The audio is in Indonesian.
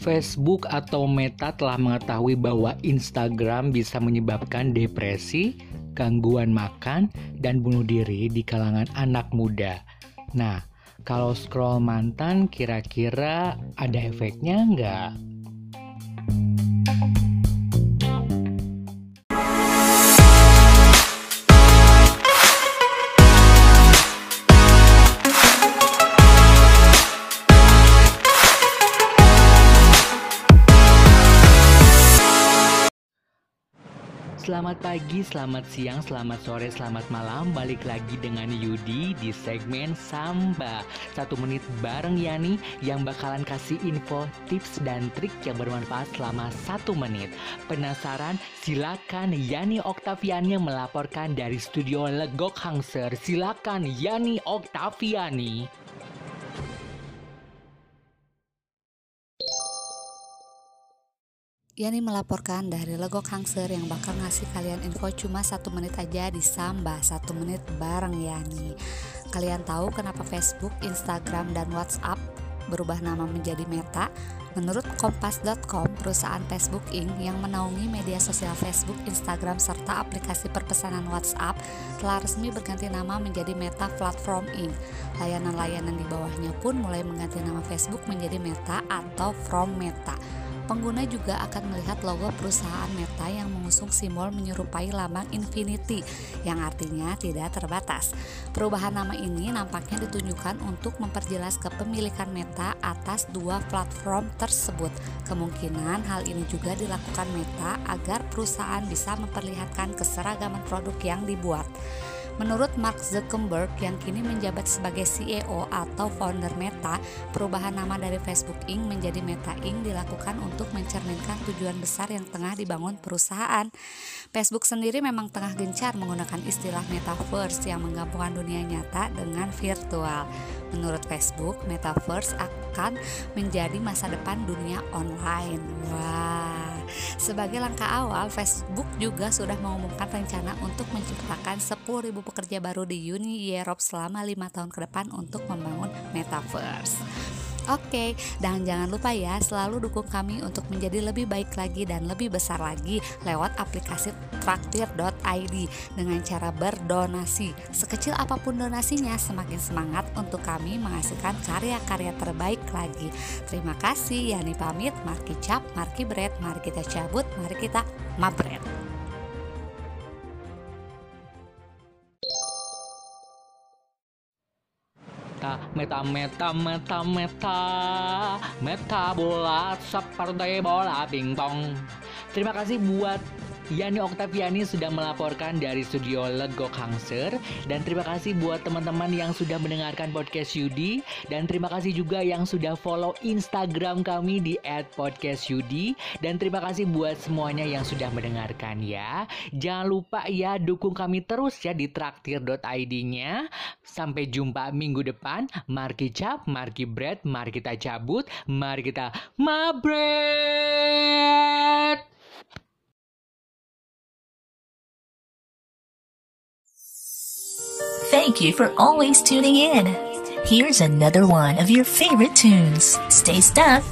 Facebook atau Meta telah mengetahui bahwa Instagram bisa menyebabkan depresi, gangguan makan, dan bunuh diri di kalangan anak muda. Nah, kalau scroll mantan kira-kira ada efeknya nggak? Selamat pagi, selamat siang, selamat sore, selamat malam. Balik lagi dengan Yudi di segmen Samba. Satu menit bareng Yani yang bakalan kasih info, tips, dan trik yang bermanfaat selama satu menit. Penasaran? Silakan Yani Oktaviani melaporkan dari studio Legok Hangser. Silakan Yani Oktaviani Yani melaporkan dari Legok Hangser yang bakal ngasih kalian info cuma satu menit aja di Samba satu menit bareng Yani. Kalian tahu kenapa Facebook, Instagram, dan WhatsApp berubah nama menjadi Meta? Menurut Kompas.com, perusahaan Facebook Inc. yang menaungi media sosial Facebook, Instagram, serta aplikasi perpesanan WhatsApp telah resmi berganti nama menjadi Meta Platform Inc. Layanan-layanan di bawahnya pun mulai mengganti nama Facebook menjadi Meta atau From Meta. Pengguna juga akan melihat logo perusahaan Meta yang mengusung simbol menyerupai lambang infinity yang artinya tidak terbatas. Perubahan nama ini nampaknya ditunjukkan untuk memperjelas kepemilikan Meta atas dua platform tersebut. Kemungkinan hal ini juga dilakukan Meta agar perusahaan bisa memperlihatkan keseragaman produk yang dibuat. Menurut Mark Zuckerberg yang kini menjabat sebagai CEO atau founder Meta, perubahan nama dari Facebook Inc. menjadi Meta Inc. dilakukan untuk mencerminkan tujuan besar yang tengah dibangun perusahaan. Facebook sendiri memang tengah gencar menggunakan istilah metaverse yang menggabungkan dunia nyata dengan virtual. Menurut Facebook, metaverse akan menjadi masa depan dunia online. Wah. Sebagai langkah awal, Facebook juga sudah mengumumkan rencana untuk menciptakan 10.000 pekerja baru di Uni Europe selama lima tahun ke depan untuk membangun metaverse. Oke, dan jangan lupa ya selalu dukung kami untuk menjadi lebih baik lagi dan lebih besar lagi lewat aplikasi traktir.id dengan cara berdonasi. Sekecil apa pun donasinya, semakin semangat untuk kami menghasilkan karya-karya terbaik lagi. Terima kasih, Yani pamit, Marki Cap, Marki Bread, mari kita cabut, mari kita mabret. Meta meta meta meta meta. Bola seperti bola pingpong terima kasih buat Yani Oktaviani sudah melaporkan dari studio Legok Hangser dan terima kasih buat teman-teman yang sudah mendengarkan podcast Yudi dan terima kasih juga yang sudah follow Instagram kami di @podcastyudi dan terima kasih buat semuanya yang sudah mendengarkan ya. Jangan lupa ya dukung kami terus ya di traktir.id-nya. Sampai jumpa minggu depan. Mari cap, mari bread, mari kita cabut, mari kita mabret. Thank you for always tuning in. Here's another one of your favorite tunes. Stay stuck.